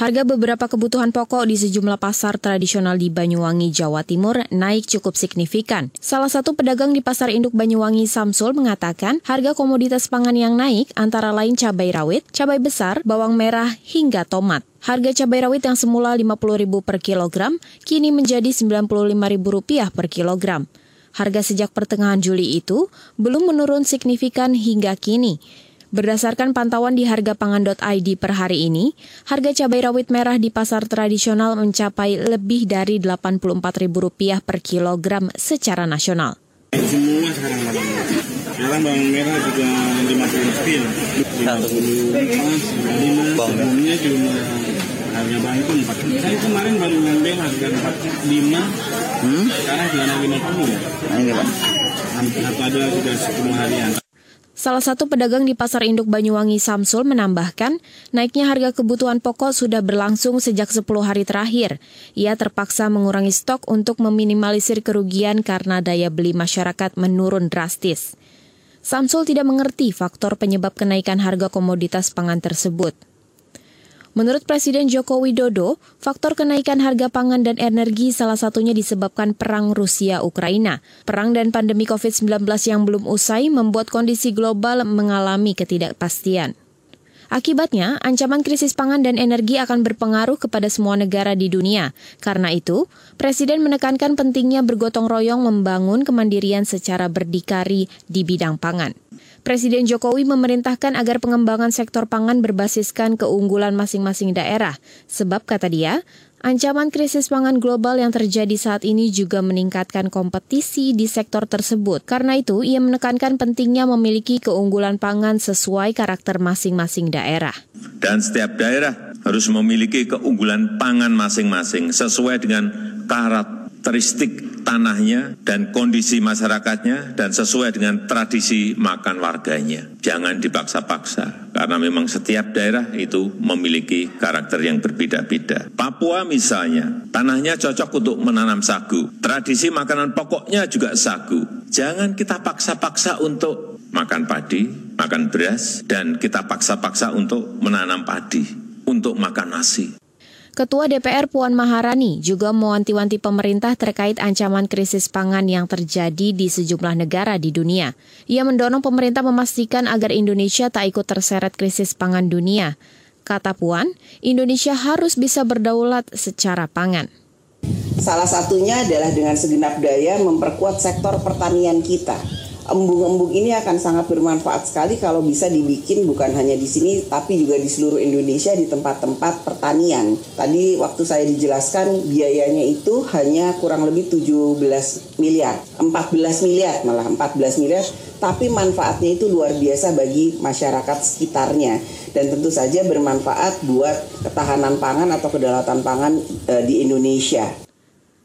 Harga beberapa kebutuhan pokok di sejumlah pasar tradisional di Banyuwangi, Jawa Timur naik cukup signifikan. Salah satu pedagang di Pasar Induk Banyuwangi, Samsul, mengatakan harga komoditas pangan yang naik antara lain cabai rawit, cabai besar, bawang merah, hingga tomat. Harga cabai rawit yang semula Rp50.000 per kilogram kini menjadi Rp95.000 per kilogram. Harga sejak pertengahan Juli itu belum menurun signifikan hingga kini. Berdasarkan pantauan di hargapangan.id per hari ini, harga cabai rawit merah di pasar tradisional mencapai lebih dari Rp84.000 per kilogram secara nasional. Semua sekarang bawang merah. Sekarang bawang merah juga lebih. Lima puluh bawang sebelumnya cuma harga bawang itu empat. Saya kemarin baru ngambil harga empat lima. Hmm? Sekarang sudah lima puluh ya. Ini pak. Hampir ada sudah sepuluh harian. Salah satu pedagang di Pasar Induk Banyuwangi Samsul menambahkan, naiknya harga kebutuhan pokok sudah berlangsung sejak 10 hari terakhir. Ia terpaksa mengurangi stok untuk meminimalisir kerugian karena daya beli masyarakat menurun drastis. Samsul tidak mengerti faktor penyebab kenaikan harga komoditas pangan tersebut. Menurut Presiden Joko Widodo, faktor kenaikan harga pangan dan energi salah satunya disebabkan perang Rusia-Ukraina. Perang dan pandemi COVID-19 yang belum usai membuat kondisi global mengalami ketidakpastian. Akibatnya, ancaman krisis pangan dan energi akan berpengaruh kepada semua negara di dunia. Karena itu, Presiden menekankan pentingnya bergotong royong membangun kemandirian secara berdikari di bidang pangan. Presiden Jokowi memerintahkan agar pengembangan sektor pangan berbasiskan keunggulan masing-masing daerah, sebab kata dia, ancaman krisis pangan global yang terjadi saat ini juga meningkatkan kompetisi di sektor tersebut. Karena itu, ia menekankan pentingnya memiliki keunggulan pangan sesuai karakter masing-masing daerah. Dan setiap daerah harus memiliki keunggulan pangan masing-masing sesuai dengan karakteristik tanahnya dan kondisi masyarakatnya dan sesuai dengan tradisi makan warganya. Jangan dipaksa-paksa karena memang setiap daerah itu memiliki karakter yang berbeda-beda. Papua misalnya, tanahnya cocok untuk menanam sagu. Tradisi makanan pokoknya juga sagu. Jangan kita paksa-paksa untuk makan padi, makan beras, dan kita paksa-paksa untuk menanam padi, untuk makan nasi. Ketua DPR Puan Maharani juga mewanti-wanti pemerintah terkait ancaman krisis pangan yang terjadi di sejumlah negara di dunia. Ia mendorong pemerintah memastikan agar Indonesia tak ikut terseret krisis pangan dunia. Kata Puan, Indonesia harus bisa berdaulat secara pangan. Salah satunya adalah dengan segenap daya memperkuat sektor pertanian kita embung-embung ini akan sangat bermanfaat sekali kalau bisa dibikin bukan hanya di sini tapi juga di seluruh Indonesia di tempat-tempat pertanian. Tadi waktu saya dijelaskan biayanya itu hanya kurang lebih 17 miliar, 14 miliar malah 14 miliar, tapi manfaatnya itu luar biasa bagi masyarakat sekitarnya dan tentu saja bermanfaat buat ketahanan pangan atau kedaulatan pangan e, di Indonesia.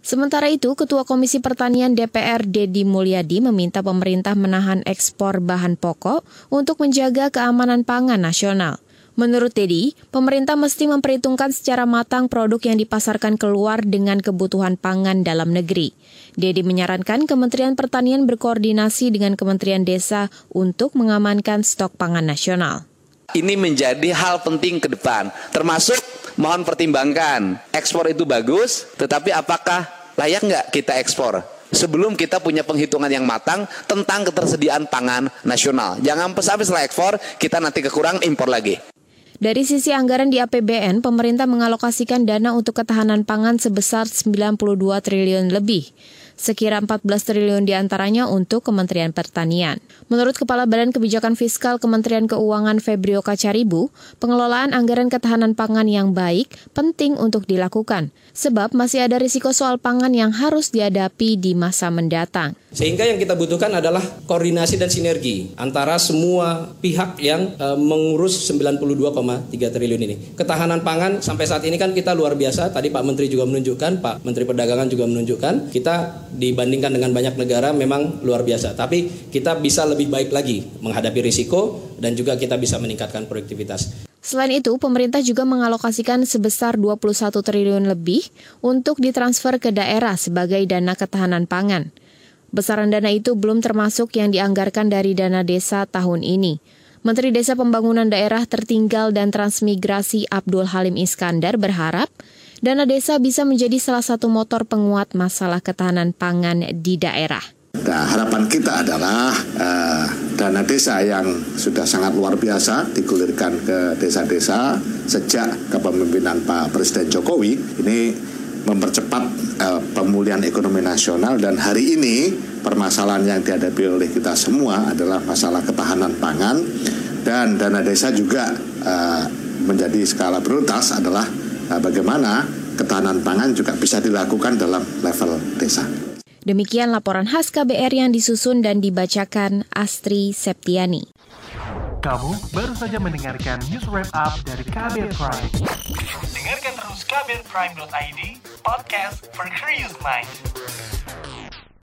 Sementara itu, Ketua Komisi Pertanian DPR Dedi Mulyadi meminta pemerintah menahan ekspor bahan pokok untuk menjaga keamanan pangan nasional. Menurut Dedi, pemerintah mesti memperhitungkan secara matang produk yang dipasarkan keluar dengan kebutuhan pangan dalam negeri. Dedi menyarankan Kementerian Pertanian berkoordinasi dengan Kementerian Desa untuk mengamankan stok pangan nasional. Ini menjadi hal penting ke depan, termasuk mohon pertimbangkan ekspor itu bagus, tetapi apakah layak nggak kita ekspor? Sebelum kita punya penghitungan yang matang tentang ketersediaan pangan nasional. Jangan sampai setelah ekspor kita nanti kekurangan impor lagi. Dari sisi anggaran di APBN, pemerintah mengalokasikan dana untuk ketahanan pangan sebesar 92 triliun lebih sekira 14 triliun di antaranya untuk Kementerian Pertanian. Menurut Kepala Badan Kebijakan Fiskal Kementerian Keuangan Febrio Kacaribu, pengelolaan anggaran ketahanan pangan yang baik penting untuk dilakukan, sebab masih ada risiko soal pangan yang harus dihadapi di masa mendatang. Sehingga yang kita butuhkan adalah koordinasi dan sinergi antara semua pihak yang e, mengurus 92,3 triliun ini. Ketahanan pangan sampai saat ini kan kita luar biasa. Tadi Pak Menteri juga menunjukkan, Pak Menteri Perdagangan juga menunjukkan, kita dibandingkan dengan banyak negara memang luar biasa. Tapi kita bisa lebih baik lagi menghadapi risiko dan juga kita bisa meningkatkan produktivitas. Selain itu, pemerintah juga mengalokasikan sebesar 21 triliun lebih untuk ditransfer ke daerah sebagai dana ketahanan pangan. Besaran dana itu belum termasuk yang dianggarkan dari dana desa tahun ini. Menteri Desa Pembangunan Daerah Tertinggal dan Transmigrasi Abdul Halim Iskandar berharap dana desa bisa menjadi salah satu motor penguat masalah ketahanan pangan di daerah. Nah, harapan kita adalah uh, dana desa yang sudah sangat luar biasa digulirkan ke desa-desa sejak kepemimpinan Pak Presiden Jokowi ini mempercepat uh, pemulihan ekonomi nasional dan hari ini permasalahan yang dihadapi oleh kita semua adalah masalah ketahanan pangan dan dana desa juga uh, menjadi skala prioritas adalah uh, bagaimana ketahanan pangan juga bisa dilakukan dalam level desa. Demikian laporan khas KBR yang disusun dan dibacakan Astri Septiani. Kamu baru saja mendengarkan news wrap up dari KBR Prime. Dengarkan terus kbrprime.id, podcast for curious mind.